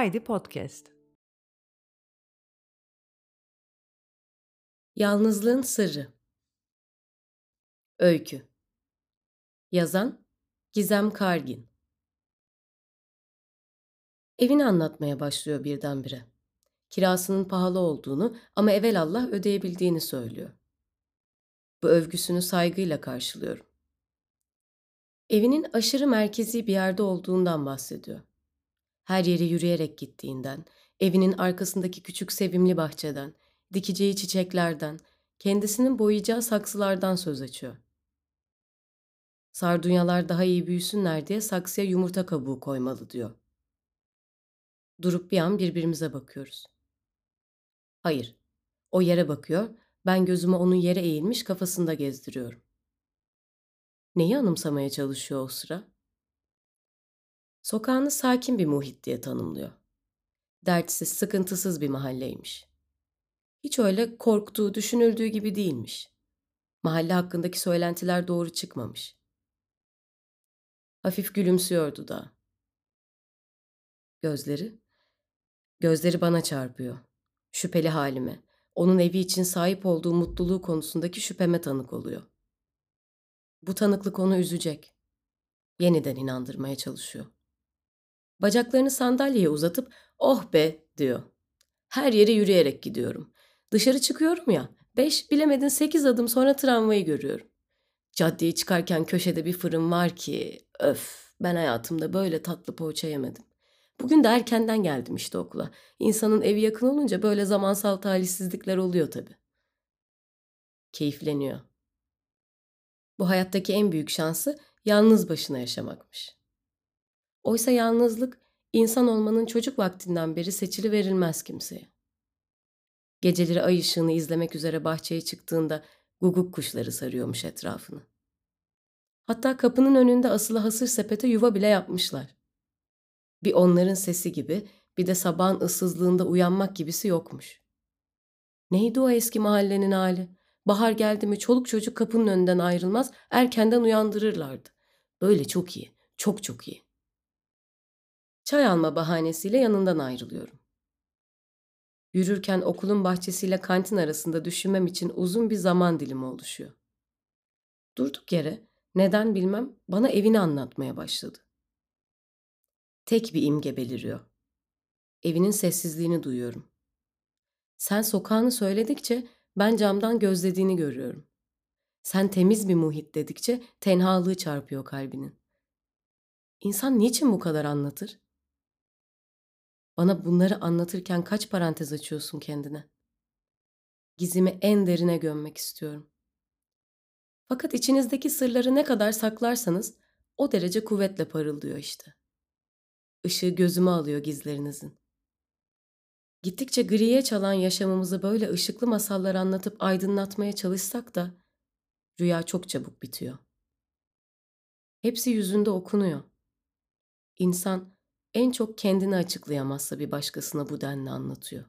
Haydi Podcast. Yalnızlığın Sırrı Öykü Yazan Gizem Kargin Evini anlatmaya başlıyor birdenbire. Kirasının pahalı olduğunu ama evelallah ödeyebildiğini söylüyor. Bu övgüsünü saygıyla karşılıyorum. Evinin aşırı merkezi bir yerde olduğundan bahsediyor. Her yere yürüyerek gittiğinden, evinin arkasındaki küçük sevimli bahçeden, dikeceği çiçeklerden, kendisinin boyayacağı saksılardan söz açıyor. Sardunyalar daha iyi büyüsünler diye saksıya yumurta kabuğu koymalı diyor. Durup bir an birbirimize bakıyoruz. Hayır, o yere bakıyor, ben gözümü onun yere eğilmiş kafasında gezdiriyorum. Neyi anımsamaya çalışıyor o sıra? Sokağını sakin bir muhit diye tanımlıyor. Dertsiz, sıkıntısız bir mahalleymiş. Hiç öyle korktuğu, düşünüldüğü gibi değilmiş. Mahalle hakkındaki söylentiler doğru çıkmamış. Hafif gülümsüyordu da. Gözleri? Gözleri bana çarpıyor. Şüpheli halime, onun evi için sahip olduğu mutluluğu konusundaki şüpheme tanık oluyor. Bu tanıklık onu üzecek. Yeniden inandırmaya çalışıyor. Bacaklarını sandalyeye uzatıp oh be diyor. Her yere yürüyerek gidiyorum. Dışarı çıkıyorum ya, beş bilemedin sekiz adım sonra tramvayı görüyorum. Caddeye çıkarken köşede bir fırın var ki öf ben hayatımda böyle tatlı poğaça yemedim. Bugün de erkenden geldim işte okula. İnsanın evi yakın olunca böyle zamansal talihsizlikler oluyor tabii. Keyifleniyor. Bu hayattaki en büyük şansı yalnız başına yaşamakmış. Oysa yalnızlık insan olmanın çocuk vaktinden beri seçili verilmez kimseye. Geceleri ay ışığını izlemek üzere bahçeye çıktığında guguk kuşları sarıyormuş etrafını. Hatta kapının önünde asılı hasır sepete yuva bile yapmışlar. Bir onların sesi gibi bir de sabahın ıssızlığında uyanmak gibisi yokmuş. Neydi o eski mahallenin hali? Bahar geldi mi çoluk çocuk kapının önünden ayrılmaz, erkenden uyandırırlardı. Böyle çok iyi, çok çok iyi. Çay alma bahanesiyle yanından ayrılıyorum. Yürürken okulun bahçesiyle kantin arasında düşünmem için uzun bir zaman dilimi oluşuyor. Durduk yere, neden bilmem, bana evini anlatmaya başladı. Tek bir imge beliriyor. Evinin sessizliğini duyuyorum. Sen sokağını söyledikçe ben camdan gözlediğini görüyorum. Sen temiz bir muhit dedikçe tenhalığı çarpıyor kalbinin. İnsan niçin bu kadar anlatır? Bana bunları anlatırken kaç parantez açıyorsun kendine? Gizimi en derine gömmek istiyorum. Fakat içinizdeki sırları ne kadar saklarsanız o derece kuvvetle parıldıyor işte. Işığı gözüme alıyor gizlerinizin. Gittikçe griye çalan yaşamımızı böyle ışıklı masallar anlatıp aydınlatmaya çalışsak da rüya çok çabuk bitiyor. Hepsi yüzünde okunuyor. İnsan en çok kendini açıklayamazsa bir başkasına bu denli anlatıyor.